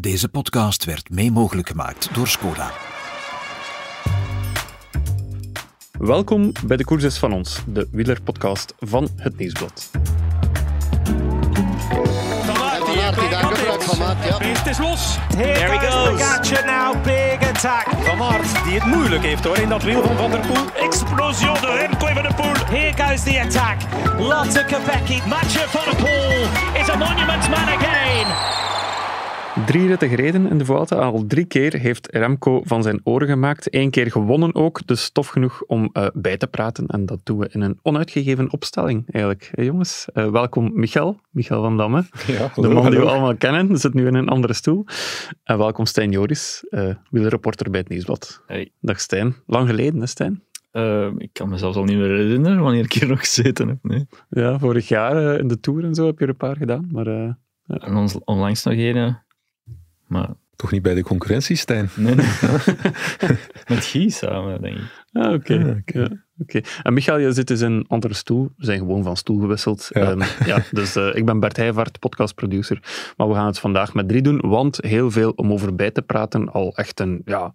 Deze podcast werd mee mogelijk gemaakt door Skoda. Welkom bij de Koers van ons, de wielerpodcast van het Nieuwsblad. Van van. Het is los. Here There he goes. Pogacar now, big attack. Van Aert, die het moeilijk heeft hoor in dat wiel van Van der Poel. Explosion de Remco Evenepoel. Here goes the attack. Lotte Kopecky. Mathieu van der Poel is a monument man again. Drie ritten gereden in de Vuelta. Al drie keer heeft Remco van zijn oren gemaakt. Eén keer gewonnen ook, dus tof genoeg om eh, bij te praten. En dat doen we in een onuitgegeven opstelling eigenlijk. Hey, jongens, Eh, welkom Michel, Michel van Damme. Ja, de man die we allemaal kennen, zit nu in een andere stoel. En welkom Stijn Joris, uh, wielerreporter bij het Nieuwsblad. Hey. Dag Stijn. Lang geleden hè Stijn? Uh, ik kan me zelfs al niet meer herinneren wanneer ik hier nog gezeten heb. Nee. Ja, vorig jaar uh, in de Tour en zo heb je er een paar gedaan. Maar, uh, ja. En ons, onlangs nog een. Maar... Toch niet bij de concurrentie, Stijn? Nee, nee. Met Guy samen, denk ik. Ah, oké. Okay. Ah, okay. ja, okay. En Michael, je zit dus in een andere stoel. We zijn gewoon van stoel gewisseld. Ja. Um, ja, dus uh, ik ben Bert Heijvaart, podcastproducer. Maar we gaan het vandaag met drie doen, want heel veel om over bij te praten. Al echt een, ja,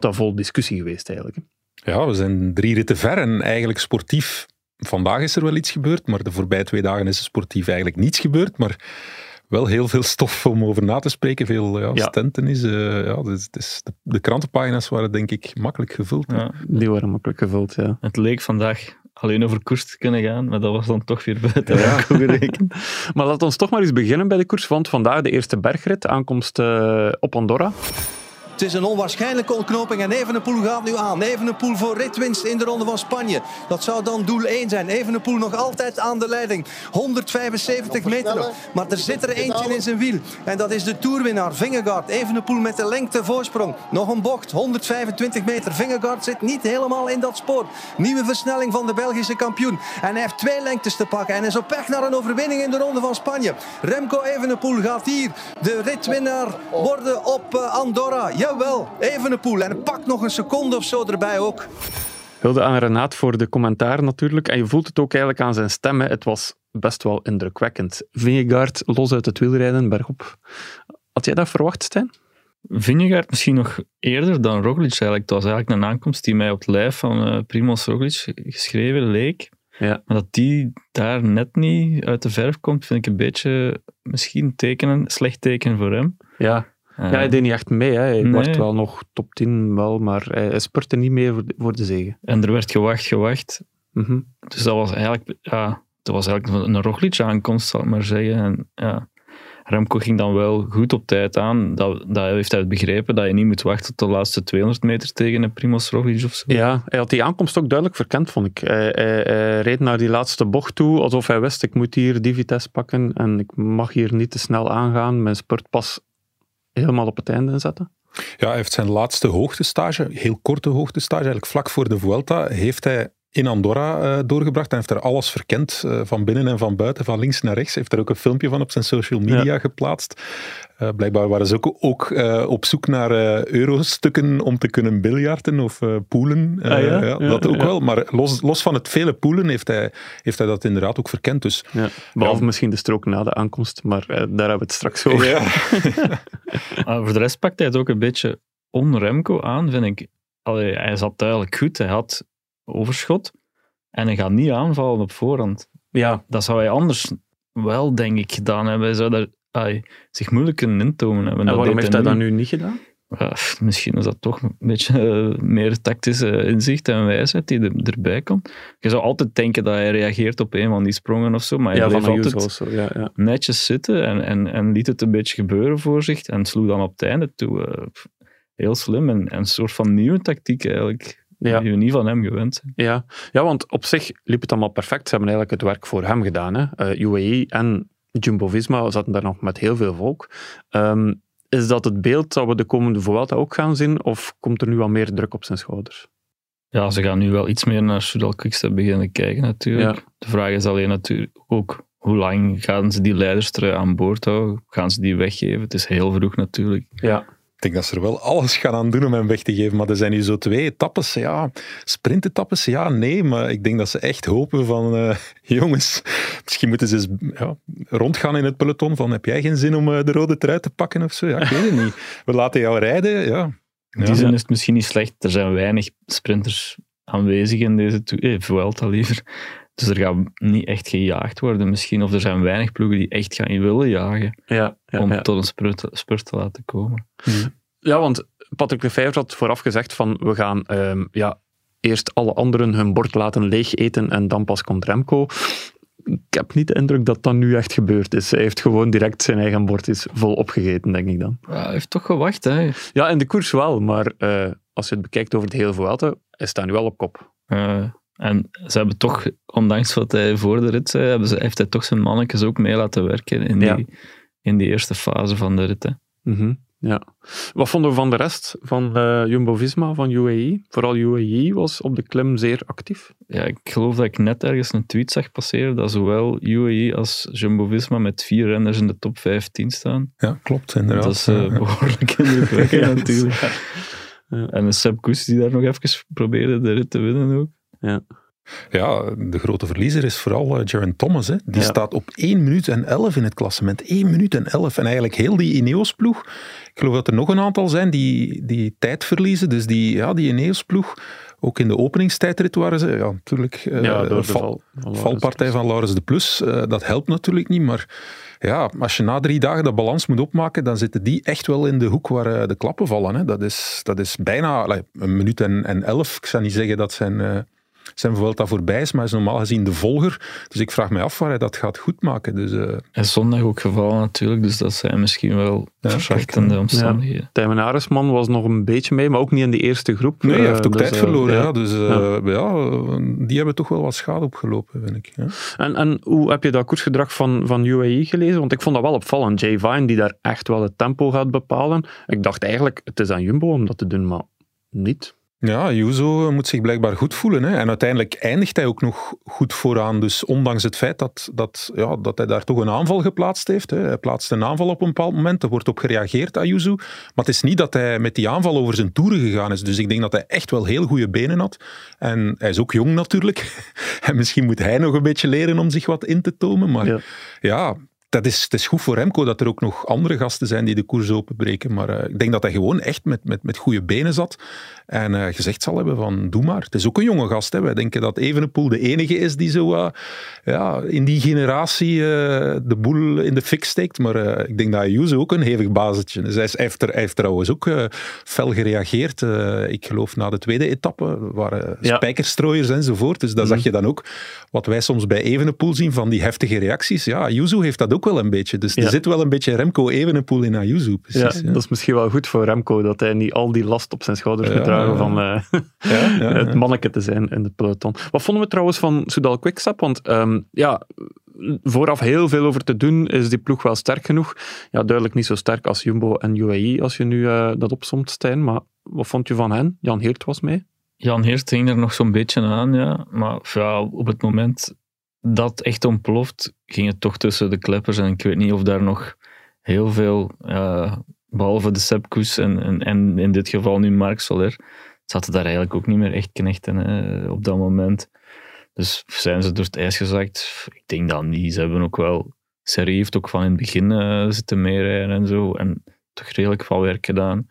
vol discussie geweest eigenlijk. Ja, we zijn drie ritten ver en eigenlijk sportief. Vandaag is er wel iets gebeurd, maar de voorbije twee dagen is er sportief eigenlijk niets gebeurd. Maar wel heel veel stof om over na te spreken. Veel ja, ja. stenten is. Uh, ja, dus, dus de, de, krantenpagina's waren denk ik makkelijk gevuld. Ja, die waren makkelijk gevuld, ja. Het leek vandaag alleen over koers te kunnen gaan, maar dat was dan toch weer buiten ja. gerekend. maar laten we toch maar eens beginnen bij de koers, want vandaag de eerste bergrit, aankomst uh, op Andorra. Het is een onwaarschijnlijke ontknoping en Evenepoel gaat nu aan. Evenepoel voor ritwinst in de Ronde van Spanje. Dat zou dan doel 1 zijn. Evenepoel nog altijd aan de leiding. 175 meter nog. Maar er zit er eentje in zijn wiel. En dat is de toerwinnaar Vingegaard. Evenepoel met de lengte voorsprong. Nog een bocht, 125 meter. Vingegaard zit niet helemaal in dat spoor. Nieuwe versnelling van de Belgische kampioen. En hij heeft twee lengtes te pakken. En is op weg naar een overwinning in de Ronde van Spanje. Remco Evenepoel gaat hier de ritwinnaar worden op Andorra. Jawel, Evenepoel. En pak nog een seconde of zo erbij ook. Hulde aan Renaat voor de commentaar natuurlijk. En je voelt het ook eigenlijk aan zijn stem. Hè. Het was best wel indrukwekkend. Vingegaard los uit het wielrijden, bergop. Had jij dat verwacht, Stijn? Vingegaard misschien nog eerder dan Roglic eigenlijk. Het was eigenlijk een aankomst die mij op het lijf van uh, Primoz Roglic geschreven leek. Ja. Maar dat die daar net niet uit de verf komt, vind ik een beetje misschien tekenen, slecht teken voor hem. Ja, ja, hij deed niet echt mee. Hè. Hij nee. wordt wel nog top 10, wel, maar hij, hij spurte niet meer voor de, voor de zegen. En er werd gewacht, gewacht. Mm -hmm. Dus dat was eigenlijk, ja, dat was eigenlijk een Roglic-aankomst, zal ik maar zeggen. En, ja, Remco ging dan wel goed op tijd aan. Dat, dat heeft hij begrepen, dat je niet moet wachten tot de laatste 200 meter tegen een Primoz Roglic of zo. Ja, hij had die aankomst ook duidelijk verkend, vond ik. Hij, hij, hij, reed naar die laatste bocht toe, alsof hij wist, ik moet hier die vitesse pakken en ik mag hier niet te snel aangaan. Mijn spurt pas helemaal op het einde inzetten. Ja, hij heeft zijn laatste hoogtestage, heel korte hoogtestage, eigenlijk vlak voor de Vuelta, heeft hij in Andorra uh, doorgebracht. Hij heeft er alles verkend, uh, van binnen en van buiten, van links naar rechts. Hij heeft er ook een filmpje van op zijn social media ja. geplaatst. Uh, blijkbaar waren ze ook, ook op zoek naar eurostukken om te kunnen biljarten of poelen. Ah, ja? ja, ja, dat ook wel. Maar los, los van het vele poelen heeft hij, heeft hij dat inderdaad ook verkend. Dus, Behalve misschien de strook na de aankomst, maar daar hebben we het straks over. voor de rest pakt hij het ook een beetje on-Remco aan, vind ik. Allee, hij zat duidelijk goed. Hij had overschot. En hij gaat niet aanvallen op voorhand. Ja. Dat zou hij anders wel, denk ik, gedaan hebben. Hij zou daar ay, zich moeilijk kunnen intomen hebben. En dat waarom heeft hij dat nu niet gedaan? Uh, misschien is dat toch een beetje uh, meer tactische inzicht en wijsheid die er, erbij komt. Je zou altijd denken dat hij reageert op een van die sprongen of zo, maar hij ja, bleef altijd also, ja, ja. netjes zitten en, en, en liet het een beetje gebeuren voor zich en sloeg dan op het einde toe. Uh, heel slim en, en een soort van nieuwe tactiek eigenlijk ja. die we niet van hem gewend zijn. Ja. ja, want op zich liep het allemaal perfect. Ze hebben eigenlijk het werk voor hem gedaan. Hè. Uh, UAE en Jumbo-Visma zaten daar nog met heel veel volk. Um, is dat het beeld dat we de komende Vuelta ook gaan zien, of komt er nu al meer druk op zijn schouders? Ja, ze gaan nu wel iets meer naar Soudal Quickstep beginnen kijken natuurlijk. Ja. De vraag is alleen natuurlijk ook, hoe lang gaan ze die leiderstrui aan boord houden? Gaan ze die weggeven? Het is heel vroeg natuurlijk. Ja. Denk dat ze er wel alles gaan aan doen om hem weg te geven. Maar er zijn nu zo twee etappes, ja, sprintetappes, ja, nee. Maar ik denk dat ze echt hopen van, uh, jongens, misschien moeten ze eens ja, rondgaan in het peloton van, heb jij geen zin om uh, de rode trui te pakken of zo? Ja, ik weet het niet. We laten jou rijden, ja. In die zin is het misschien niet slecht. Er zijn weinig sprinters aanwezig in deze eh, Vuelta liever. Dus er gaat niet echt gejaagd worden misschien. Of er zijn weinig ploegen die echt gaan willen jagen ja, ja, om ja. tot een spurt, spurt, te laten komen. Ja, want Patrick Lefevre had vooraf gezegd van we gaan um, ja, eerst alle anderen hun bord laten leeg eten en dan pas komt Remco. Ik heb niet de indruk dat dat nu echt gebeurd is. Hij heeft gewoon direct zijn eigen bord is vol opgegeten, denk ik dan. Ja, hij heeft toch gewacht, hè? Ja, in de koers wel, maar uh, als je het bekijkt over het hele Vuelta, hij staat nu wel op kop. Uh, en ze hebben toch, ondanks wat hij voor de rit zei, hebben ze, heeft hij toch zijn mannetjes ook mee laten werken in die, ja. in die eerste fase van de rit. Hè. Mm -hmm. Ja. Wat vonden we van de rest van uh, Jumbo-Visma, van UAE? Vooral UAE was op de klim zeer actief. Ja, ik geloof dat ik net ergens een tweet zag passeren dat zowel UAE als Jumbo-Visma met vier renners in de top 15 staan. Ja, klopt, inderdaad. Dat is uh, behoorlijk indrukwekkend ja, natuurlijk. Ja. Ja. En een Sepp Koes die daar nog even probeerde de rit te winnen ook. Ja. Ja, de grote verliezer is vooral uh, Jaron Thomas. Hè. Die ja. staat op 1 minuut en 11 in het klassement. 1 minuut en 11. En eigenlijk heel die Ineos-ploeg. Ik geloof dat er nog een aantal zijn die, die tijd verliezen. Dus die, ja, die Ineos-ploeg, ook in de openingstijdrit waren ze, ja, natuurlijk, uh, ja, door de val, val, valpartij van Laurens de Plus. Uh, dat helpt natuurlijk niet, maar ja, als je na drie dagen dat balans moet opmaken, dan zitten die echt wel in de hoek waar de klappen vallen. Hè. Dat, is, dat is bijna allee, een minuut en, en elf. Ik zou niet zeggen dat zijn zijn Vuelta voorbij is, maar is normaal gezien de volger. Dus ik vraag me af waar hij dat gaat goedmaken. Dus, uh... Hij is zondag ook gevallen natuurlijk, dus dat zijn misschien wel ja, verzachtende omstandigheden. Ja, Tijmen was nog een beetje mee, maar ook niet in de eerste groep. Nee, hij heeft ook uh, tijd dus, verloren. Uh, ja. Dus ja. ja. die hebben toch wel wat schade opgelopen, vind ik. Ja. En, en hoe heb je dat koersgedrag van, van UAE gelezen? Want ik vond dat wel opvallend. Jay Vine, die daar echt wel het tempo gaat bepalen. Ik dacht eigenlijk, het is aan Jumbo om dat te doen, maar niet. Ja, Juzo moet zich blijkbaar goed voelen. Hè. En uiteindelijk eindigt hij ook nog goed vooraan. Dus ondanks het feit dat, dat, ja, dat hij daar toch een aanval geplaatst heeft. Hè. Hij plaatst een aanval op een bepaald moment. Er wordt op gereageerd, Ayuso. Maar het is niet dat hij met die aanval over zijn toeren gegaan is. Dus ik denk dat hij echt wel heel goede benen had. En hij is ook jong natuurlijk. En misschien moet hij nog een beetje leren om zich wat in te tomen. Maar ja, ja dat is, het is goed voor Remco dat er ook nog andere gasten zijn die de koers openbreken. Maar uh, ik denk dat hij gewoon echt met, met, met goede benen zat. En uh, gezegd zal hebben van, doe maar. Het is ook een jonge gast. Hè. Wij denken dat Evenepoel de enige is die zo uh, ja, in die generatie de boel in de fik steekt. Maar ik denk dat Ayuso ook een hevig bazetje is. Hij, is, hij, heeft, er, hij heeft trouwens ook fel gereageerd. ik geloof na de tweede etappe waren ja. spijkerstrooiers enzovoort. Dus daar mm. zag je dan ook wat wij soms bij Evenepoel zien van die heftige reacties. Ja, Ayuso heeft dat ook wel een beetje. Dus ja. er zit wel een beetje Remco Evenepoel in Ayuso. Precies, ja, ja, dat is misschien wel goed voor Remco, dat hij niet al die last op zijn schouders moet dragen van uh, het manneke te zijn in het peloton. Wat vonden we trouwens van Soudal Quickstep? Want um, ja, vooraf heel veel over te doen. Is die ploeg wel sterk genoeg? Ja, duidelijk niet zo sterk als Jumbo en UAE, als je nu uh, dat opsomt, Stijn. Maar wat vond je van hen? Jan Heert was mee. Jan Heert ging er nog zo'n beetje aan, ja. Maar ja, op het moment dat echt ontploft, ging het toch tussen de kleppers. En ik weet niet of daar nog heel veel, behalve de Sepkoes en, en, en, in dit geval nu Mark Soler, zaten daar eigenlijk ook niet meer echt knechten hè, op dat moment. Dus zijn ze door het ijs gezakt? Ik denk dat niet. Ze hebben ook wel... Serie heeft ook van in het begin uh, zitten meerijden en zo. En toch redelijk veel werk gedaan.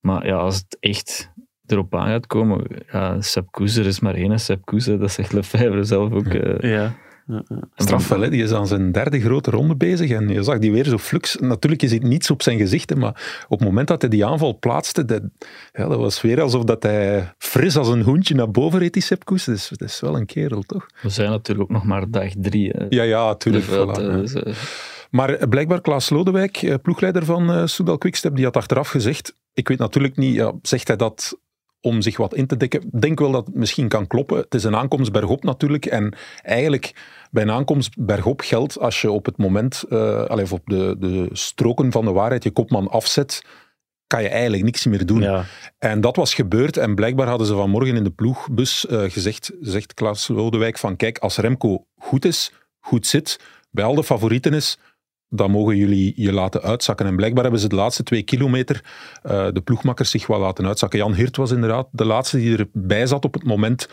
Maar ja, als het echt erop aan gaat komen, ja, Sepp Koes, er is maar één Sepp Koes, dat zegt Lefebvre zelf ook. Uh, ja. Ja. Straf wel, die is aan zijn derde grote ronde bezig en je zag die weer zo flux. Natuurlijk is het niets op zijn gezicht, maar op het moment dat hij die aanval plaatste, dat, ja, dat was weer alsof dat hij fris als een hoentje naar boven reed, die Sepp Koes. Dus dat is wel een kerel, toch? We zijn natuurlijk ook nog maar dag drie. Hè? Ja, ja, natuurlijk. Voilà, dus, uh... Maar blijkbaar Klaas Lodewijk, ploegleider van uh, Soudal Quickstep, die had achteraf gezegd, ik weet natuurlijk niet, ja, zegt hij dat om zich wat in te dekken. Ik denk wel dat het misschien kan kloppen. Het is een aankomst bergop natuurlijk. En eigenlijk bij een aankomst bergop geldt als je op het moment, uh, allez, op de, de stroken van de waarheid je kopman afzet, kan je eigenlijk niks meer doen. Ja. En dat was gebeurd en blijkbaar hadden ze vanmorgen in de ploegbus uh, gezegd, zegt Klaas Lodewijk, van kijk, als Remco goed is, goed zit, bij al de favorieten is, dan mogen jullie je laten uitzakken. En blijkbaar hebben ze de laatste twee kilometer uh, de ploegmakkers zich wel laten uitzakken. Jan Hirt was inderdaad de laatste die erbij zat op het moment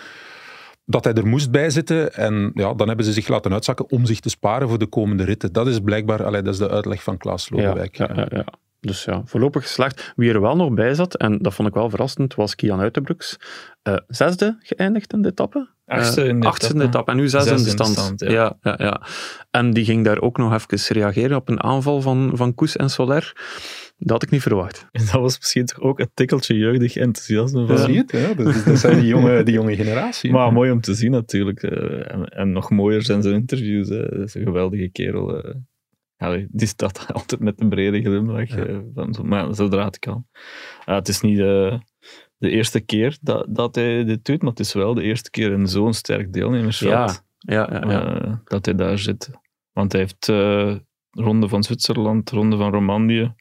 dat hij er moest bij zitten. En ja, dan hebben ze zich laten uitzakken om zich te sparen voor de komende ritten. Dat is blijkbaar, allee, dat is de uitleg van Klaas Lodewijk. Ja, ja, ja, Dus ja, voorlopig geslaagd. Wie er wel nog bij zat, en dat vond ik wel verrassend, was Kian Uitenbroeks. Uh, zesde geëindigd in de etappe. Achtste in de, achtste in de etappe. En nu in de stand. stand ja. Ja, ja, ja. En die ging daar ook nog even reageren op een aanval van, van Koes en Soler. Dat had ik niet verwacht. En dat was misschien toch ook een tikkeltje jeugdig enthousiasme van... Zie je het? Ja, dat, dat zijn die jonge, die jonge generatie. Maar mooi om te zien natuurlijk. En, en nog mooier zijn zijn interviews. Hè. Dat is een geweldige kerel. Allee, die staat altijd met een brede glimlach. Ja. Van, maar zodra het kan. het is niet de eerste keer dat, dat hij dit doet, maar het is wel de eerste keer in zo'n sterk deelnemersveld ja, ja, ja, dat hij daar zit. Want hij heeft Ronde van Zwitserland, Ronde van Romandie,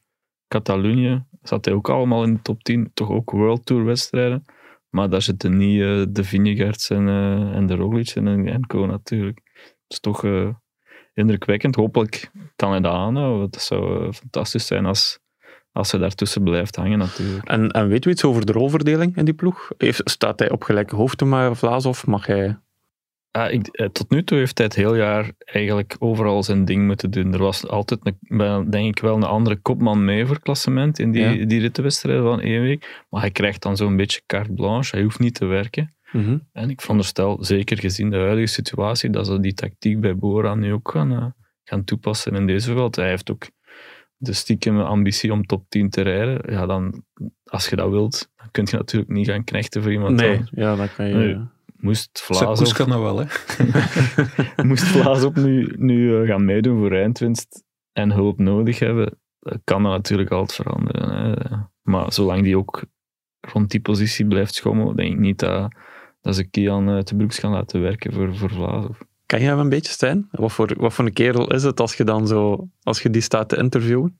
Catalonië, zat hij ook allemaal in de top 10. Toch ook World Tour wedstrijden. Maar daar zitten niet uh, de Vinegaards en, en de Roglic en, en Co natuurlijk. Het is toch indrukwekkend. Hopelijk kan hij dat aanhouden. Dat zou fantastisch zijn als, als hij daartussen blijft hangen natuurlijk. En, en weet u iets over de rolverdeling in die ploeg? Heeft, staat hij op gelijke hoogte met Vlaas of mag hij Ah, ik, eh, tot nu toe heeft hij het heel jaar eigenlijk overal zijn ding moeten doen. Er was altijd, een, denk ik wel, een andere kopman mee voor klassement in die, ja. die rittenwedstrijden van één week. Maar hij krijgt dan zo'n beetje carte blanche. Hij hoeft niet te werken. Mm -hmm. En ik veronderstel, zeker gezien de huidige situatie, dat ze die tactiek bij Bora nu ook gaan, uh, gaan toepassen in deze wereld. Hij heeft ook de stiekem ambitie om top 10 te rijden. Ja, dan, als je dat wilt, dan kun je natuurlijk niet gaan knechten voor iemand nee, anders. ja, dat kan je... Nee moest Vlaas op... kan dat wel, hè? moest Vlaas op nu, nu uh, gaan meedoen voor eindwinst en hulp nodig hebben, kan dat natuurlijk altijd veranderen. Hè. Maar zolang die ook rond die positie blijft schommelen, denk ik niet dat, dat ze Kian uh, te Broeks gaan laten werken voor, voor Vlaas. Kan je hem een beetje, Stijn? Wat voor, wat voor een kerel is het als je, dan zo, als je die staat te interviewen?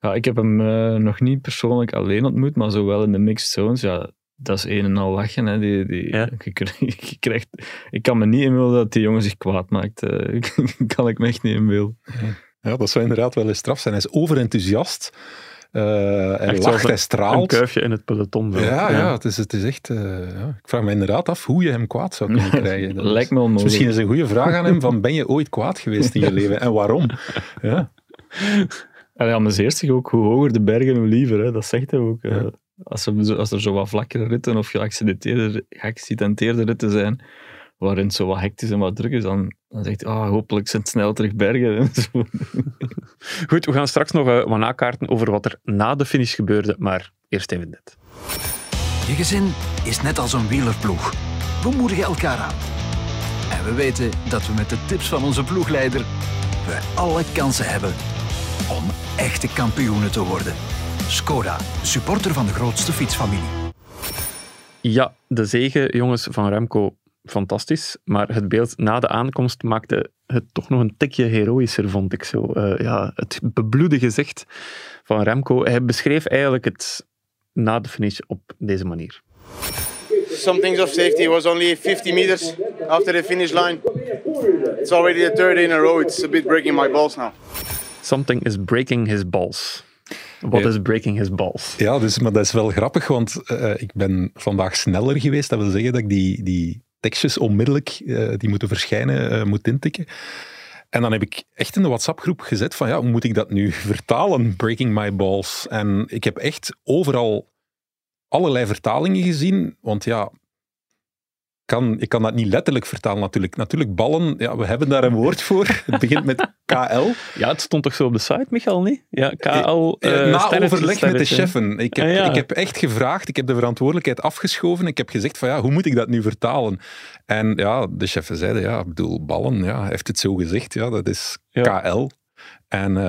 Ja, ik heb hem uh, nog niet persoonlijk alleen ontmoet, maar zowel in de mixed zones. Ja, dat is een en al lachen. Hè. Die, die, ja. je, krijgt, ik kan me niet inbeelden dat die jongen zich kwaad maakt. Uh, kan ik me echt niet inbeelden. Ja, dat zou inderdaad wel eens straf zijn. Hij is overenthousiast. Uh, hij echt lacht, hij straalt. Een kuifje in het peloton. Ja, ja, ja. het, is, het is echt... Uh, ja. Ik vraag me inderdaad af hoe je hem kwaad zou kunnen krijgen. Dat Lijkt me onmogelijk. Misschien is een goede vraag aan hem van ben je ooit kwaad geweest in je leven en waarom? Ja. En hij amuseert zich ook hoe hoger de bergen, hoe liever. Hè. Dat zegt hij ook. Ja. Als er, als er zo wat vlakkere ritten of geaccidenteerde, geaccidenteerde ritten zijn, waarin het zo wat hectisch en wat druk is, dan, dan zegt hij, ah, hopelijk zijn het snel terug bergen. Goed, we gaan straks nog uh, wat nakaarten over wat er na de finish gebeurde, maar eerst even dit. Je gezin is net als een wielerploeg. We moedigen elkaar aan. En we weten dat we met de tips van onze ploegleider we alle kansen hebben om echte kampioenen te worden. Skoda, supporter van de grootste fietsfamilie. Ja, de zegen, jongens, van Remco, fantastisch. Maar het beeld na de aankomst maakte het toch nog een tikje heroïscher, vond ik zo. Uh, ja, het bebloede gezicht van Remco. Hij beschreef eigenlijk het na de finish op deze manier. Some things of safety was only 50 meters after the finish line. It's already the third in a row. It's a bit breaking my balls now. Something is breaking his balls. Wat is breaking his balls? Ja, dus, maar dat is wel grappig, want uh, ik ben vandaag sneller geweest. Dat wil zeggen dat ik die, die tekstjes onmiddellijk, uh, die moeten verschijnen, uh, moet intikken. En dan heb ik echt in de WhatsApp-groep gezet van, ja, hoe moet ik dat nu vertalen, breaking my balls? En ik heb echt overal allerlei vertalingen gezien, want ja, kan, ik kan dat niet letterlijk vertalen natuurlijk. Natuurlijk, ballen, ja, we hebben daar een woord voor. Het begint met KL. Ja, het stond toch zo op de site, Michael, niet? Ja, KL. Uh, Na overleg met de chefen. Ik heb, ah, ja. ik heb echt gevraagd, ik heb de verantwoordelijkheid afgeschoven. Ik heb gezegd van, ja, hoe moet ik dat nu vertalen? En ja, de chefen zeiden, ja, ik bedoel, ballen, ja, heeft het zo gezegd, ja, dat is ja. KL. En uh,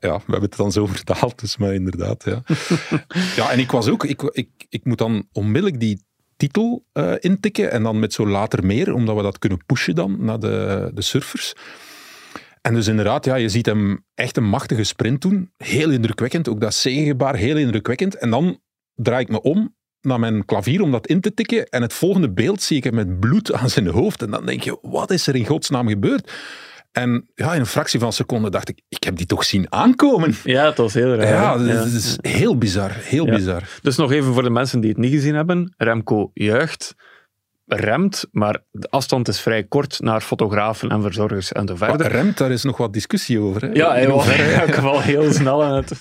ja, we hebben het dan zo vertaald, dus maar inderdaad, ja. ja, en ik was ook, ik, ik, ik moet dan onmiddellijk die titel uh, intikken en dan met zo later meer, omdat we dat kunnen pushen dan naar de, de surfers. En dus inderdaad, ja, je ziet hem echt een machtige sprint doen. Heel indrukwekkend, ook dat zegengebaar, heel indrukwekkend. En dan draai ik me om naar mijn klavier om dat in te tikken. En het volgende beeld zie ik hem met bloed aan zijn hoofd. En dan denk je, wat is er in godsnaam gebeurd? En ja, in een fractie van een seconde dacht ik, ik heb die toch zien aankomen. Ja, het was heel raar. Ja, hè? dat is heel bizar. Heel Ja. bizar. Dus nog even voor de mensen die het niet gezien hebben. Remco juicht, remt, maar de afstand is vrij kort naar fotografen en verzorgers en zo Maar verder. remt, daar is nog wat discussie over. Hè? Ja, hij In was in elk geval heel snel aan het...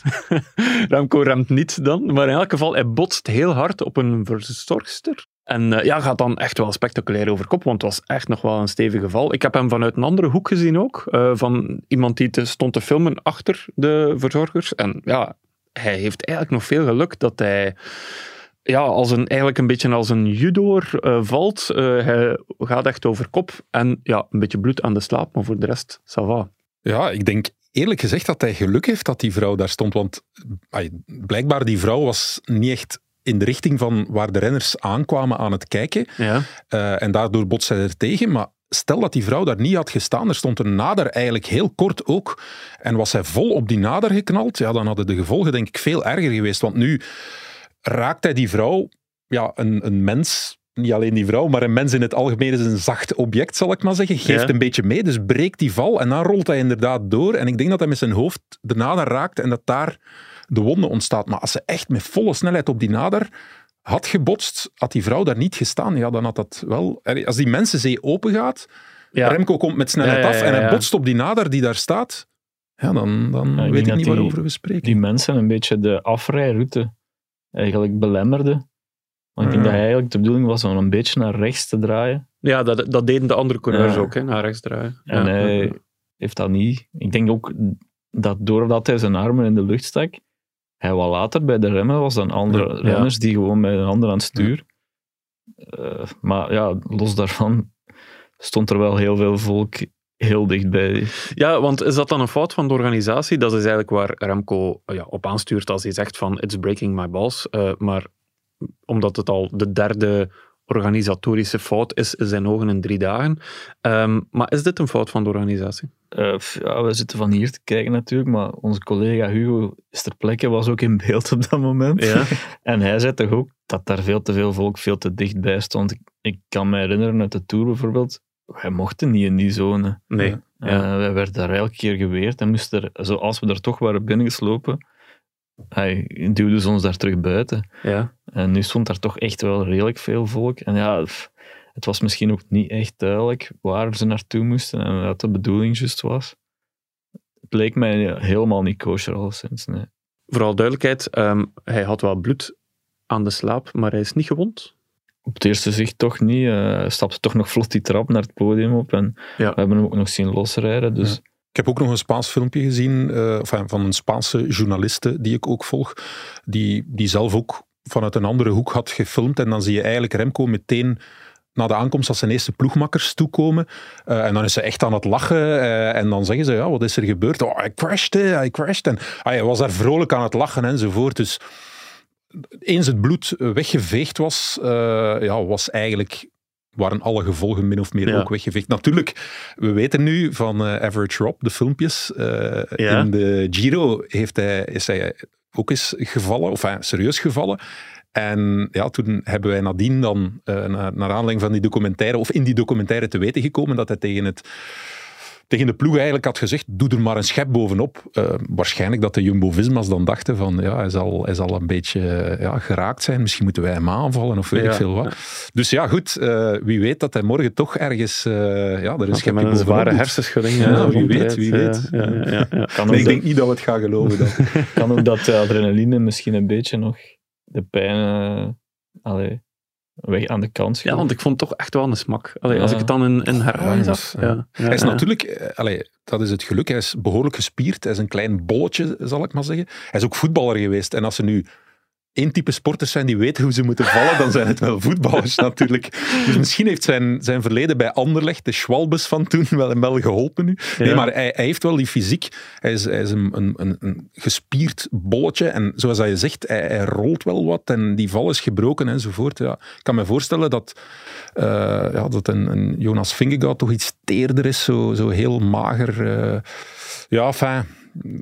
Remco remt niet dan, maar in elk geval, hij botst heel hard op een verzorgster. En eh, ja, gaat dan echt wel spectaculair over kop, want het was echt nog wel een stevig geval. Ik heb hem vanuit een andere hoek gezien ook, eh, van iemand die te, stond te filmen achter de verzorgers. En ja, hij heeft eigenlijk nog veel geluk dat hij ja, als een, eigenlijk een beetje als een judoor eh, valt. Hij gaat echt over kop en ja, een beetje bloed aan de slaap, maar voor de rest, ça va. Ja, ik denk eerlijk gezegd dat hij geluk heeft dat die vrouw daar stond. Want ai, blijkbaar die vrouw was niet echt in de richting van waar de renners aankwamen aan het kijken. Ja. Eh, en daardoor botste hij er tegen. Maar stel dat die vrouw daar niet had gestaan, er stond een nader eigenlijk heel kort ook. En was hij vol op die nader geknald, ja, dan hadden de gevolgen denk ik veel erger geweest. Want nu raakt hij die vrouw, ja, een, een mens, niet alleen die vrouw, maar een mens in het algemeen is een zacht object, zal ik maar zeggen. Geeft Ja. een beetje mee, dus breekt die val en dan rolt hij inderdaad door. En ik denk dat hij met zijn hoofd de nader raakt en dat daar de wonde ontstaat. Maar als ze echt met volle snelheid op die nader had gebotst, had die vrouw daar niet gestaan, ja, dan had dat wel... Als die mensenzee open gaat, Ja. Remco komt met snelheid Ja, ja, af ja, en hij ja. botst op die nader die daar staat, ja, dan, dan ik weet ik niet die- waarover we spreken. Die mensen een beetje de afrijroute eigenlijk belemmerde. Want ik denk Ja. dat eigenlijk de bedoeling was om een beetje naar rechts te draaien. Ja, dat, dat deden de andere coureurs Ja. ook, hè, naar rechts draaien. En ja. hij heeft dat niet. Ik denk ook dat doordat hij zijn armen in de lucht stak, hij wat later bij de remmen was dan andere Ja. renners die gewoon met een ander aan het stuur. Eh, maar ja, los daarvan stond er wel heel veel volk heel dichtbij. Ja, want is dat dan een fout van de organisatie? Dat is eigenlijk waar Remco ja, op aanstuurt als hij zegt van it's breaking my balls. Eh, maar omdat het al de derde organisatorische fout is in zijn ogen in drie dagen. Ehm, maar is dit een fout van de organisatie? Eh, ja, we zitten van hier te kijken natuurlijk, maar onze collega Hugo is ter plekke, was ook in beeld op dat moment. Ja. En hij zei toch ook dat daar veel te veel volk veel te dichtbij stond. Ik, ik kan me herinneren uit de Tour bijvoorbeeld, wij mochten niet in die zone. Nee. Ja. Eh, wij werden daar elke keer geweerd en moesten er, zoals we er toch waren binnengeslopen, hij duwde ze ons daar terug buiten. Ja. En nu stond daar toch echt wel redelijk veel volk. En ja, het was misschien ook niet echt duidelijk waar ze naartoe moesten en wat de bedoeling juist was. Het leek mij helemaal niet kosher, alleszins. Nee. Vooral duidelijkheid, ehm, hij had wel bloed aan de slaap, maar hij is niet gewond. Op het eerste zicht toch niet. Eh, Hij stapte toch nog vlot die trap naar het podium op. En Ja. we hebben hem ook nog zien losrijden. Dus Ik heb ook nog een Spaans filmpje gezien eh, van een Spaanse journaliste die ik ook volg, die, die zelf ook vanuit een andere hoek had gefilmd. En dan zie je eigenlijk Remco meteen na de aankomst als zijn eerste ploegmakkers toekomen. Eh, en dan is ze echt aan het lachen. eh, en dan zeggen ze, ja, wat is er gebeurd? Oh, hij crashed, hè, hij crashed. En ah, hij was daar vrolijk aan het lachen enzovoort. Dus eens het bloed weggeveegd was, ja, was eigenlijk waren alle gevolgen min of meer Ja. ook weggeveegd. Natuurlijk, we weten nu van eh, Average Rob, de filmpjes. eh, Ja. In de Giro heeft hij, is hij ook eens gevallen, of serieus gevallen. En ja, toen hebben wij nadien dan, eh, naar, naar aanleiding van die documentaire, of in die documentaire te weten gekomen, dat hij tegen het tegen de ploeg eigenlijk had gezegd, doe er maar een schep bovenop. Eh, waarschijnlijk dat de Jumbo-Visma's dan dachten van, ja, hij zal, hij zal een beetje eh, ja, geraakt zijn. Misschien moeten wij hem aanvallen of weet Ja. ik veel wat. Dus ja, goed. eh, wie weet dat hij morgen toch ergens eh, ja, er een schepje bovenop zware doet. hersenschudding. Ja, wie weet, wie weet. Ja, ja, ja, ja. kan, Nee, ook ik denk niet dat we het gaan geloven. Dan. dat, kan ook dat de adrenaline misschien een beetje nog de pijn allee, weg aan de kant Ja, want ik vond het toch echt wel een smak. Allee, Als Ja. ik het dan in, in herhaling Ja, zag. ja. Ja, ja, hij is ja. natuurlijk, eh, allee, dat is het geluk, hij is behoorlijk gespierd. Hij is een klein bolletje, zal ik maar zeggen. Hij is ook voetballer geweest. En als ze nu één type sporters zijn die weten hoe ze moeten vallen, dan zijn het wel voetballers natuurlijk. Dus misschien heeft zijn, zijn verleden bij Anderlecht, de Schwalbes van toen, wel, wel geholpen nu. Nee, Ja. maar hij, hij heeft wel die fysiek. Hij is, hij is een, een, een, gespierd bolletje. En zoals hij zegt, hij, hij rolt wel wat. En die val is gebroken enzovoort. Ja, ik kan me voorstellen dat, eh, ja, dat een, een Jonas Vingegaard toch iets teerder is. Zo, zo heel mager. eh, ja, enfin,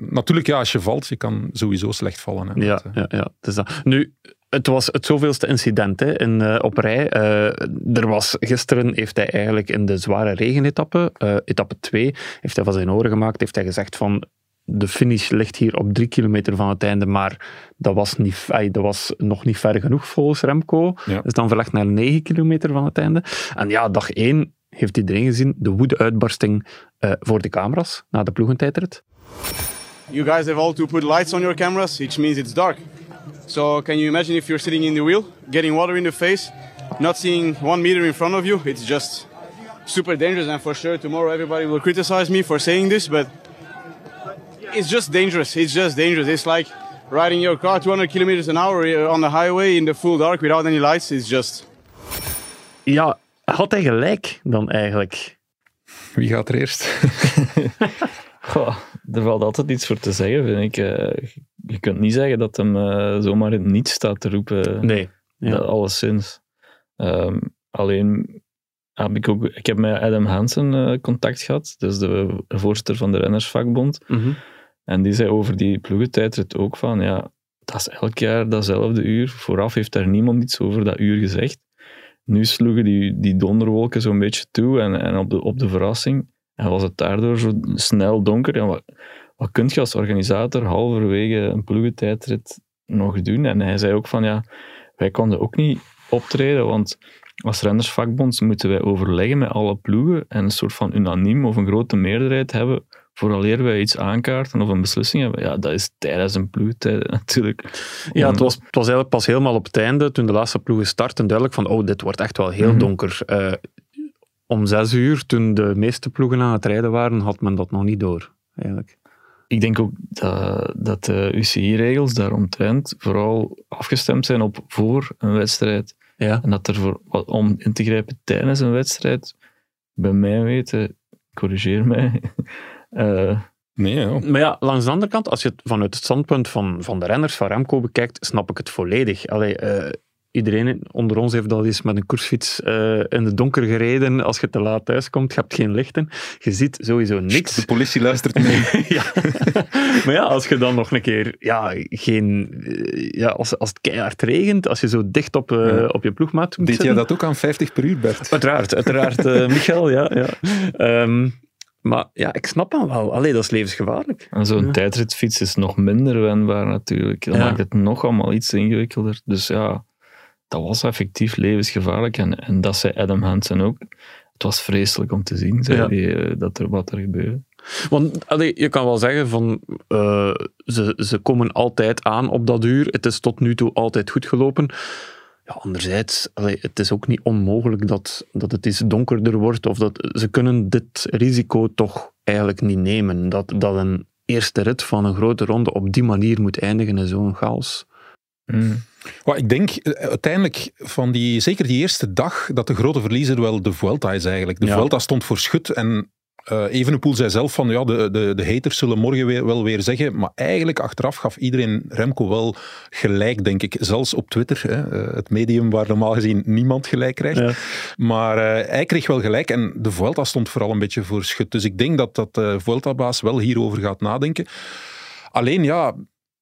Natuurlijk, ja, als je valt, je kan sowieso slecht vallen. Hè, ja, ja, ja, het is dat. Nu, het was het zoveelste incident hè, in, uh, op rij. Uh, er was, gisteren heeft hij eigenlijk in de zware regenetappe, uh, etappe 2, heeft hij van zijn oren gemaakt, heeft hij gezegd van de finish ligt hier op drie kilometer van het einde, maar dat was, niet, dat was nog niet ver genoeg volgens Remco. Ja. Dus dan verlegd naar negen kilometer van het einde. En ja, dag één heeft iedereen gezien, de woede-uitbarsting voor de camera's na de ploegentijdrit. You guys have all to put lights on your cameras, which means it's dark. So can you imagine if you're sitting in the wheel, getting water in the face, not seeing one meter in front of you? It's just super dangerous. And for sure, tomorrow everybody will criticize me for saying this, but it's just dangerous. It's just dangerous. It's like riding your car 200 kilometers an hour on the highway in the full dark without any lights. It's just. Ja, had hij gelijk dan eigenlijk? Wie gaat er eerst? Goh, er valt altijd iets voor te zeggen, vind ik. Uh, je kunt niet zeggen dat hem uh, zomaar in niets staat te roepen. Nee. Ja. alleszins. Um, alleen heb ik ook... Ik heb met Adam Hansen uh, contact gehad, dus de voorzitter van de rennersvakbond. Mm -hmm. En die zei over die ploegentijdrit ook van, ja, dat is elk jaar datzelfde uur. Vooraf heeft daar niemand iets over dat uur gezegd. Nu sloegen die, die donderwolken zo'n beetje toe en, en op, de, op de verrassing en was het daardoor zo snel donker. Ja, wat, wat kun je als organisator halverwege een ploegentijdrit nog doen? En hij zei ook van, ja, wij konden ook niet optreden, want als rennersvakbond moeten wij overleggen met alle ploegen en een soort van unaniem of een grote meerderheid hebben vooraleer wij iets aankaarten of een beslissing hebben, ja, dat is tijdens een ploegtijd natuurlijk. Ja, het was, het was eigenlijk pas helemaal op het einde, toen de laatste ploegen starten, duidelijk van, oh, dit wordt echt wel heel mhm. donker. Uh, om zes uur, toen de meeste ploegen aan het rijden waren, had men dat nog niet door, eigenlijk. Ik denk ook dat, dat de UCI-regels daaromtrent vooral afgestemd zijn op voor een wedstrijd. Ja. En dat er voor, om in te grijpen tijdens een wedstrijd, bij mij weten, corrigeer mij, uh, Nee. Maar ja, langs de andere kant, als je het vanuit het standpunt van, van de renners van Remco bekijkt, snap ik het volledig. Allee, uh, iedereen onder ons heeft al eens met een koersfiets uh, in het donker gereden. Als je te laat thuis komt, je hebt geen lichten. Je ziet sowieso niks. De politie luistert mee. ja. maar ja, als je dan nog een keer... Ja, geen, ja, als, als het keihard regent, als je zo dicht op, uh, ja. op je ploegmaat moet Deed jij dat ook aan 50 per uur, Bert? Uiteraard, uiteraard. Uh, Michael, ja. ja. Um, maar ja, ik snap hem wel. Allee, dat is levensgevaarlijk. En zo'n ja. tijdritfiets is nog minder wendbaar natuurlijk. Dat ja. maakt het nog allemaal iets ingewikkelder. Dus ja, dat was effectief levensgevaarlijk. En, en dat zei Adam Hansen ook. Het was vreselijk om te zien, zei ja. hij, dat er wat er gebeurde. Want allee, je kan wel zeggen van uh, ze, ze komen altijd aan op dat uur. Het is tot nu toe altijd goed gelopen. Ja, anderzijds, allee, het is ook niet onmogelijk dat, dat het iets donkerder wordt. Of dat, ze kunnen dit risico toch eigenlijk niet nemen. Dat, dat een eerste rit van een grote ronde op die manier moet eindigen in zo'n chaos. Mm. Well, ik denk uiteindelijk van die, zeker die eerste dag, dat de grote verliezer wel de Vuelta is eigenlijk. De ja. Vuelta stond voor schut en uh, Evenepoel zei zelf van ja, de, de, de haters zullen morgen weer, wel weer zeggen, maar eigenlijk achteraf gaf iedereen Remco wel gelijk, denk ik. Zelfs op Twitter, hè, het medium waar normaal gezien niemand gelijk krijgt. Ja. Maar uh, hij kreeg wel gelijk en de Vuelta stond vooral een beetje voor schut. Dus ik denk dat dat de Vuelta-baas wel hierover gaat nadenken. Alleen ja,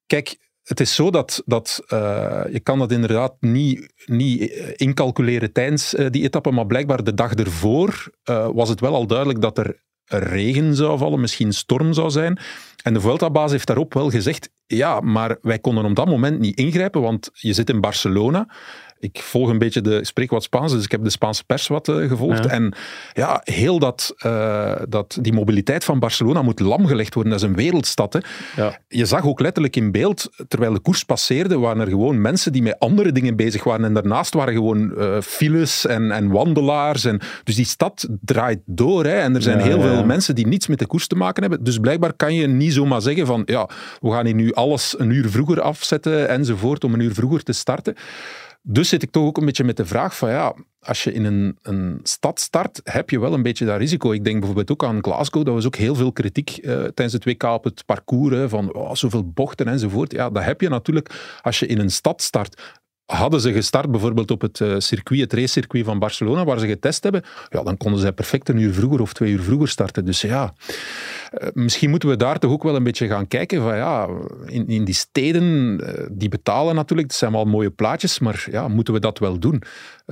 kijk, het is zo dat, dat uh, je kan dat inderdaad niet, niet incalculeren tijdens uh, die etappe, maar blijkbaar de dag ervoor was het wel al duidelijk dat er regen zou vallen, misschien storm zou zijn. En de Vuelta-baas heeft daarop wel gezegd, ja, maar wij konden op dat moment niet ingrijpen, want je zit in Barcelona ik volg een beetje de, ik spreek wat Spaans, dus ik heb de Spaanse pers wat uh, gevolgd. Ja. En ja, heel dat, uh, dat, die mobiliteit van Barcelona moet lamgelegd worden. Dat is een wereldstad. Hè. Ja. Je zag ook letterlijk in beeld, terwijl de koers passeerde, waren er gewoon mensen die met andere dingen bezig waren. En daarnaast waren gewoon uh, files en, en wandelaars. En, dus die stad draait door. Hè. En er zijn ja, heel veel mensen die niets met de koers te maken hebben. Dus blijkbaar kan je niet zomaar zeggen van, ja, we gaan hier nu alles een uur vroeger afzetten enzovoort, om een uur vroeger te starten. Dus zit ik toch ook een beetje met de vraag van ja, als je in een, een stad start, heb je wel een beetje dat risico. Ik denk bijvoorbeeld ook aan Glasgow, dat was ook heel veel kritiek uh, tijdens het WK op het parcours, van oh, zoveel bochten enzovoort. Ja, dat heb je natuurlijk als je in een stad start. Hadden ze gestart bijvoorbeeld op het uh, circuit, het racecircuit van Barcelona, waar ze getest hebben, ja, dan konden ze perfect een uur vroeger of twee uur vroeger starten. Dus ja, misschien moeten we daar toch ook wel een beetje gaan kijken van ja, in, in die steden, uh, die betalen natuurlijk, het zijn wel mooie plaatjes, maar ja, moeten we dat wel doen?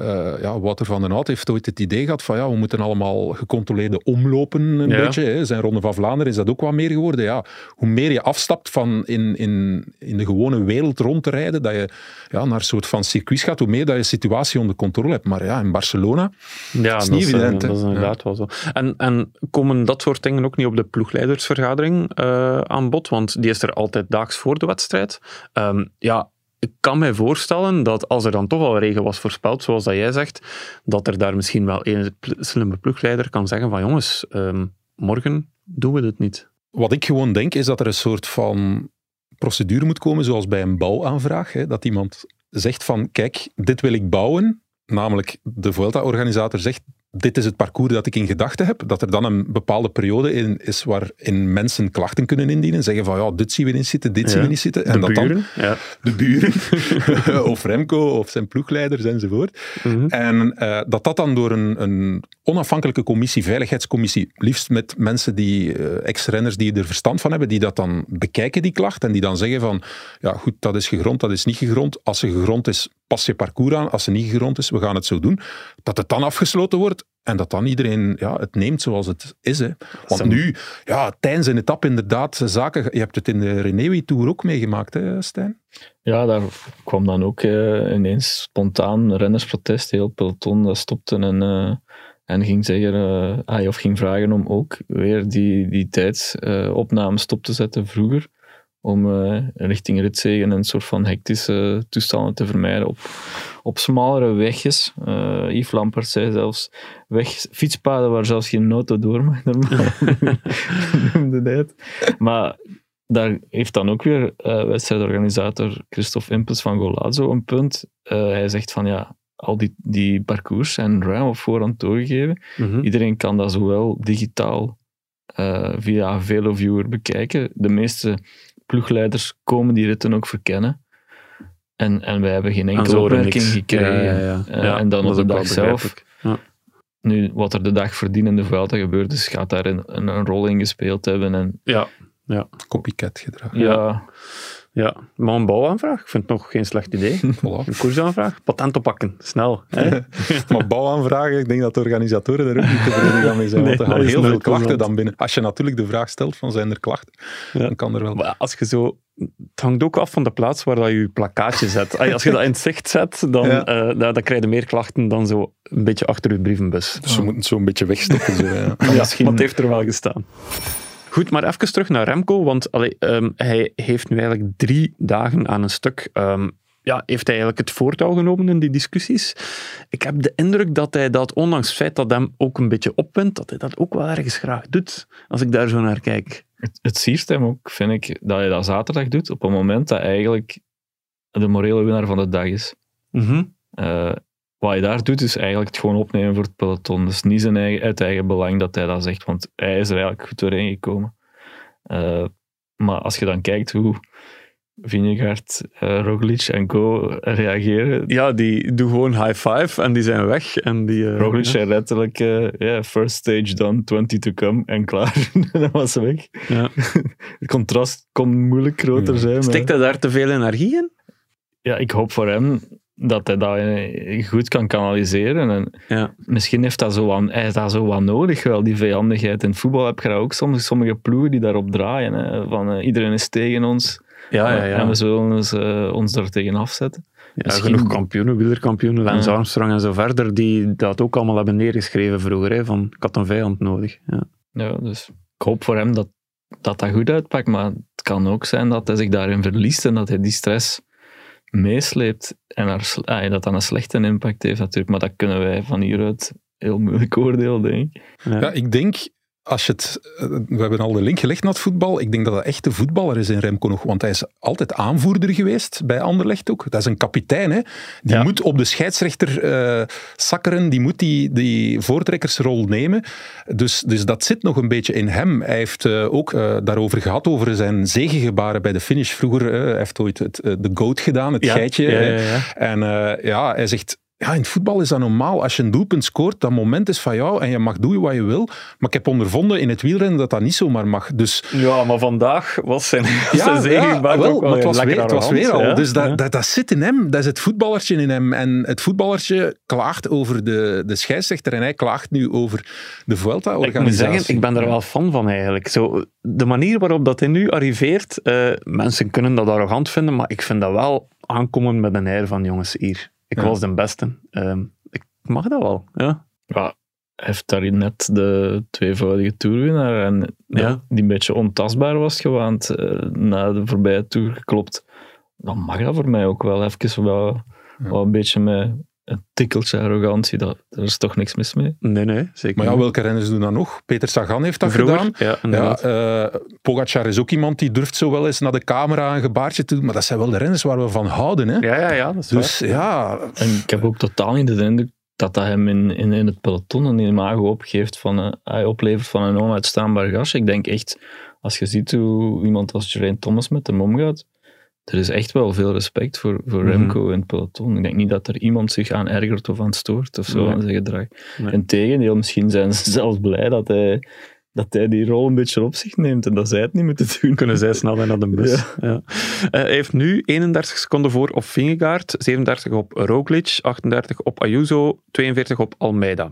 Uh, ja, Wouter van den Hout heeft ooit het idee gehad van ja, we moeten allemaal gecontroleerde omlopen een Ja. beetje. Hè. Zijn Ronde van Vlaanderen is dat ook wat meer geworden. Ja, hoe meer je afstapt van in, in, in de gewone wereld rond te rijden, dat je ja, naar een soort van circuit gaat, hoe meer dat je situatie onder controle hebt. Maar ja, in Barcelona, Ja, is niet evident, dat is inderdaad wel zo. En, en komen dat soort dingen ook niet op de ploegleidersvergadering eh, aan bod? Want die is er altijd daags voor de wedstrijd. Ehm, ja, ik kan mij voorstellen dat als er dan toch al regen was voorspeld, zoals dat jij zegt, dat er daar misschien wel een slimme ploegleider kan zeggen van jongens, ehm, morgen doen we dit niet. Wat ik gewoon denk, is dat er een soort van procedure moet komen, zoals bij een bouwaanvraag. Hè, dat iemand zegt van, kijk, dit wil ik bouwen. Namelijk, de Vuelta-organisator zegt, dit is het parcours dat ik in gedachten heb. Dat er dan een bepaalde periode in is waarin mensen klachten kunnen indienen. Zeggen van, ja, dit zien we niet zitten, dit Ja. zien we niet zitten. En de dat dan buren, ja. de buren, of Remco, of zijn ploegleiders enzovoort. Mhm. En eh, dat dat dan door een, een onafhankelijke commissie, veiligheidscommissie, liefst met mensen die, eh, ex-renners die er verstand van hebben, die dat dan bekijken, die klacht, en die dan zeggen van, ja goed, dat is gegrond, dat is niet gegrond. Als ze gegrond is, pas je parcours aan. Als ze niet gegrond is, we gaan het zo doen. Dat het dan afgesloten wordt en dat dan iedereen ja, het neemt zoals het is. Hè. Want Sam. nu, ja, tijdens een etappe inderdaad, zaken, je hebt het in de Renewi Tour ook meegemaakt, hè, Stijn? Ja, daar kwam dan ook eh, ineens spontaan rennersprotest. Heel peloton dat stopte en, eh, en ging zeggen, ah, of ging vragen om ook weer die, die tijdsopname stop te zetten vroeger. Om eh, richting ritzegen een soort van hectische toestanden te vermijden op, op smalere wegjes. Eh Yves Lampert zei zelfs weg, fietspaden waar zelfs geen auto door mag, normaal noemde hij het. Maar daar heeft dan ook weer eh, wedstrijdorganisator Christophe Impels van Golazo een punt. Hij zegt van ja, al die, die parcours zijn ruim op voorhand doorgegeven. Mhm. Iedereen kan dat zowel digitaal via Veloviewer bekijken. De meeste ploegleiders komen die ritten ook verkennen. En, en wij hebben geen En enkele er opmerking niks. gekregen. Ja, ja, ja. Eh, Ja, en dan op de dag zelf. Ja. nu, wat er de dag voordien in de Vuelta gebeurd is, gaat daar een, een, een rol in gespeeld hebben. En Ja, Copycat gedrag. ja, ja, maar een bouwaanvraag, ik vind het nog geen slecht idee. Voilà. Een koersaanvraag, patent oppakken, snel. Hè? Maar bouwaanvragen, ik denk dat de organisatoren er ook niet tevreden gaan mee zijn. Nee, want er gaan heel veel klachten dan binnen. Als je natuurlijk de vraag stelt van zijn er klachten, Ja. dan kan er wel... Maar als je zo... Het hangt ook af van de plaats waar dat je je plakkaatje zet. Als je dat in het zicht zet, dan, Ja. eh, dan, dan krijg je meer klachten dan zo een beetje achter je brievenbus. Dus ze moeten het zo een beetje wegstoppen. Zo, ja. Ja, misschien- maar het heeft er wel gestaan. Goed, maar even terug naar Remco, want allee, ehm, hij heeft nu eigenlijk drie dagen aan een stuk... ehm, ja, heeft hij eigenlijk het voortouw genomen in die discussies? Ik heb de indruk dat hij dat, ondanks het feit dat hem ook een beetje opwint, dat hij dat ook wel ergens graag doet, als ik daar zo naar kijk. het, het siert hem ook, vind ik, dat je dat zaterdag doet, op een moment dat eigenlijk de morele winnaar van de dag is. Eh, wat je daar doet, is eigenlijk het gewoon opnemen voor het peloton. Dus niet zijn eigen, uit eigen belang dat hij dat zegt, want hij is er eigenlijk goed doorheen gekomen. Eh, maar als je dan kijkt hoe Vingegaard, eh Roglic en Co. reageren, Ja, die doen gewoon high five en die zijn weg. En die, eh, Roglic ja. zei letterlijk, eh, ja, first stage done, 20 to come, en klaar. en dan was ze weg. Ja. Het contrast kon moeilijk groter Ja. zijn. maar- Steekt hij daar te veel energie in? ja, ik hoop voor hem dat hij dat eh, goed kan kanaliseren. En Ja. misschien heeft dat zo wat, hij heeft dat zo wat nodig, wel, die vijandigheid. In voetbal heb je dat ook soms sommige ploegen die daarop draaien. Hè, van eh, iedereen is tegen ons Ja, ja, ja. en we zullen ons, eh, ons er tegen afzetten. Ja, Misschien- genoeg kampioenen, wielerkampioenen, Lance Ja. Armstrong en zo verder, die dat ook allemaal hebben neergeschreven vroeger. Hè, van, ik had een vijand nodig. Ja. Ja, dus ik hoop voor hem dat, dat dat goed uitpakt, maar het kan ook zijn dat hij zich daarin verliest en dat hij die stress meesleept en er, ah, dat dat een slechte impact heeft natuurlijk. Maar dat kunnen wij van hieruit heel moeilijk oordelen, denk ik. Ja, ik denk, als je het, eh, we hebben al de link gelegd naar het voetbal. Ik denk dat dat echt de voetballer is in Remco nog, want hij is altijd aanvoerder geweest bij Anderlecht ook. Dat is een kapitein, hè. Die Ja. moet op de scheidsrechter eh sakkeren, die moet die, die voortrekkersrol nemen. Dus, dus dat zit nog een beetje in hem. Hij heeft eh, ook daarover gehad, over zijn zegengebaren bij de finish. Vroeger, hij heeft ooit het, de goat gedaan, het Ja, geitje. ja. En ja, hij zegt, ja, in het voetbal is dat normaal. Als je een doelpunt scoort, dat moment is van jou en je mag doen wat je wil. Maar ik heb ondervonden in het wielrennen dat dat niet zomaar mag. Dus, Ja, maar vandaag was zijn, ja, zijn zegenbaak wel, ook wel maar het was, lekker weer, het was weer al. ja. Dus dat, Ja. dat, dat zit in hem. Dat is het voetballertje in hem. En het voetballertje klaagt over de, de scheidsrechter en hij klaagt nu over de Ik moet zeggen, ik ben er wel fan van eigenlijk. Zo, de manier waarop dat hij nu arriveert, eh, mensen kunnen dat arrogant vinden, maar ik vind dat wel aankomen met een air van jongens hier. Ik Ja. was de beste. Ehm, ik mag dat wel, ja. Ja, hij heeft daar net de tweevoudige toerwinnaar en Ja. die een beetje ontastbaar was gewaand eh, na de voorbije toer geklopt. Dan mag dat voor mij ook wel even wel, wel een beetje met een tikkeltje arrogantie. Dat, daar is toch niks mis mee. Nee, nee, zeker Maar ja, niet. welke renners doen dat nog? Peter Sagan heeft dat Vroeger, gedaan. ja, Ja, eh, Pogacar is ook iemand die durft zo wel eens naar de camera een gebaartje te doen. Maar dat zijn wel de renners waar we van houden. Hè? ja, ja, ja, dat is Dus waar. ja, En ik heb ook totaal niet de indruk dat dat hem in, in, in het peloton een imago opgeeft van, eh, hij oplevert van een onuitstaanbaar gast. Ik denk echt, als je ziet hoe iemand als Geraint Thomas met hem omgaat, er is echt wel veel respect voor, voor Mhm. Remco in het peloton. Ik denk niet dat er iemand zich aan ergert of aan stoort of zo Nee. aan zijn gedrag. Nee. Integendeel, misschien zijn ze zelfs blij dat hij, dat hij die rol een beetje op zich neemt en dat zij het niet moeten doen. Kunnen zij sneller naar de bus. Ja. Ja. Eh, hij heeft nu 31 seconden voor op Vingegaard, 37 op Roglic, 38 op Ayuso, 42 op Almeida.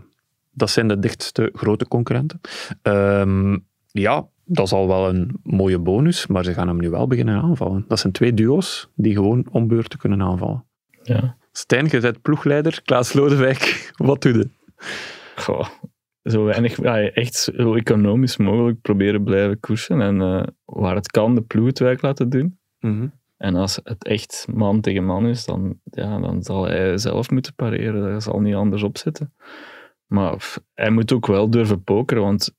Dat zijn de dichtste grote concurrenten. Ehm, ja, dat is al wel een mooie bonus, maar ze gaan hem nu wel beginnen aanvallen. Dat zijn twee duo's die gewoon om beurten kunnen aanvallen. Ja. Stijn, je bent ploegleider, Klaas Lodewijk, wat doe je? Goh, zo weinig, ja, echt zo economisch mogelijk proberen blijven koersen en eh, waar het kan de ploeg het werk laten doen. En als het echt man tegen man is, dan, ja, dan zal hij zelf moeten pareren. Daar zal niet anders op zitten. Maar hij moet ook wel durven pokeren, want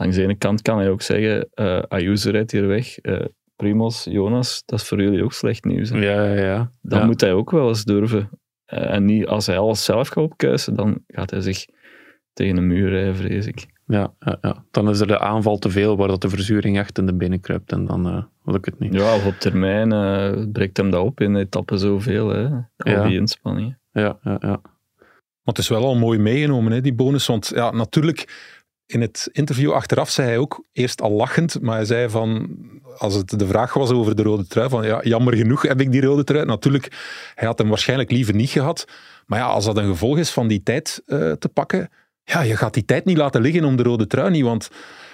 langs de ene kant kan hij ook zeggen, eh Ayuso rijdt hier weg, eh Primos, Jonas, dat is voor jullie ook slecht nieuws. hè. Ja, ja, ja. Dan Ja. moet hij ook wel eens durven. Eh, en niet als hij alles zelf gaat opkuisen, dan gaat hij zich tegen een muur rijden, vrees ik. Ja, ja, ja. Dan is er de aanval te veel, waar dat de verzuring echt in de benen kruipt en dan eh, lukt het niet. Ja, of op termijn eh, breekt hem dat op in etappen zoveel, hè. al Ja. die inspanningen. Ja, ja, ja. Maar het is wel al mooi meegenomen, hè, die bonus. Want ja, natuurlijk, in het interview achteraf zei hij ook, eerst al lachend, maar hij zei van, als het de vraag was over de rode trui, van ja, jammer genoeg heb ik die rode trui. Natuurlijk, hij had hem waarschijnlijk liever niet gehad. Maar ja, als dat een gevolg is van die tijd eh, te pakken, ja, je gaat die tijd niet laten liggen om de rode trui niet, want...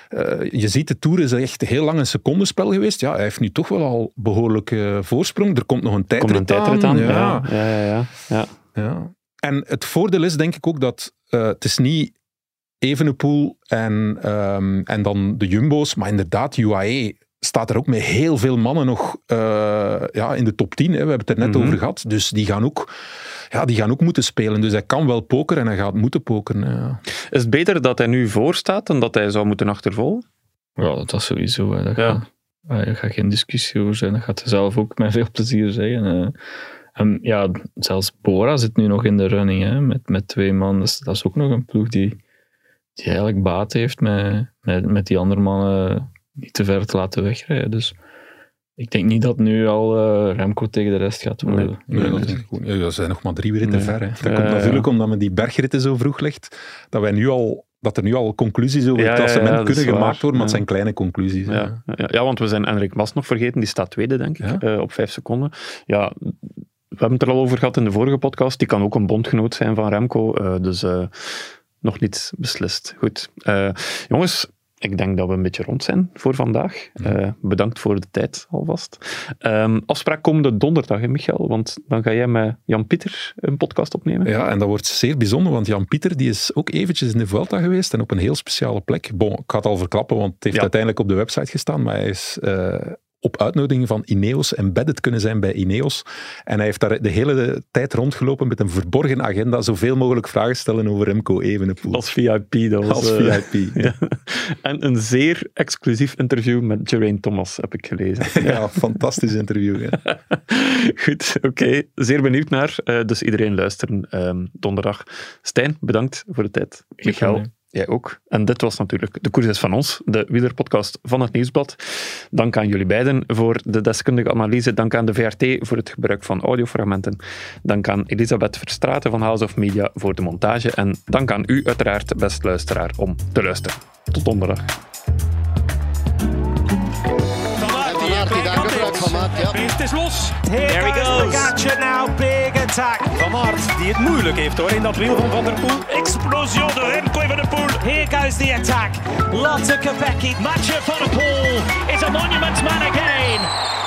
eh, je ziet, de Tour is echt heel lang een secondenspel geweest. Ja, hij heeft nu toch wel al behoorlijk eh, voorsprong. Er komt nog een Komt er een tijdrit tijdrit aan? Ja. Ja, ja, ja. ja, ja. Ja. En het voordeel is denk ik ook dat het is niet Evenepoel en, ehm, en dan de Jumbo's, maar inderdaad UAE staat er ook met heel veel mannen nog eh, ja, in de top 10. Hè. We hebben het er net Mhm. over gehad. Dus die gaan, ook, ja, die gaan ook moeten spelen. Dus hij kan wel pokeren en hij gaat moeten pokeren. Ja. Is het beter dat hij nu voor staat dan dat hij zou moeten achtervolgen? Ja, dat is sowieso. Hè. Dat Ja. gaat, ah, daar gaat geen discussie over zijn. Dat gaat hij zelf ook met veel plezier zeggen. eh. En ja, zelfs Bora zit nu nog in de running hè, met, met twee man. Dus dat is ook nog een ploeg die, die eigenlijk baat heeft met, met, met die andere mannen niet te ver te laten wegrijden. Dus ik denk niet dat nu al eh, Remco tegen de rest gaat worden. Nee, Nee, dat nee. niet. Ja, dat zijn nog maar drie ritten Nee. ver. Hè. Dat Ja, komt natuurlijk ja. omdat men die bergritten zo vroeg legt, dat, wij nu al, dat er nu al conclusies over het klassement is kunnen gemaakt worden, maar het zijn kleine conclusies. Ja, ja, ja, want we zijn Enrik Mas nog vergeten, die staat tweede, denk ik, eh, op vijf seconden. Ja, we hebben het er al over gehad in de vorige podcast. Die kan ook een bondgenoot zijn van Remco, eh, dus nog niet beslist. Goed. Eh, jongens, ik denk dat we een beetje rond zijn voor vandaag. Eh, bedankt voor de tijd alvast. Ehm, afspraak komende donderdag, hè, Michael? Want dan ga jij met Jan-Pieter een podcast opnemen. Ja, en dat wordt zeer bijzonder, want Jan-Pieter die is ook eventjes in de Vuelta geweest en op een heel speciale plek. Bon, ik ga het al verklappen, want het heeft Ja. uiteindelijk op de website gestaan, maar hij is eh, op uitnodiging van Ineos embedded kunnen zijn bij Ineos. En hij heeft daar de hele tijd rondgelopen met een verborgen agenda, zoveel mogelijk vragen stellen over Remco Evenepoel. Als VIP. Dat was, Als eh, VIP. ja. En een zeer exclusief interview met Geraint Thomas, heb ik gelezen. Ja, fantastisch interview. hè. Goed, oké. Zeer benieuwd naar. Eh, dus iedereen luisteren ehm, donderdag. Stijn, bedankt voor de tijd. Michael. Jij ook. En dit was natuurlijk de koers van ons, de wielerpodcast van het Nieuwsblad. Dank aan jullie beiden voor de deskundige analyse. Dank aan de VRT voor het gebruik van audiofragmenten. Dank aan Elisabeth Verstraten van House of Media voor de montage. En dank aan u uiteraard, best luisteraar, om te luisteren. Tot donderdag. Is los. Here There he goes. Pogacar now, big attack. Van Aert, die het moeilijk heeft hoor in dat wiel van Van der Poel. Explosion de Remco Van der Poel. Here goes the attack. Lotte Kopecky. Matcher Van der Poel is a monument man again.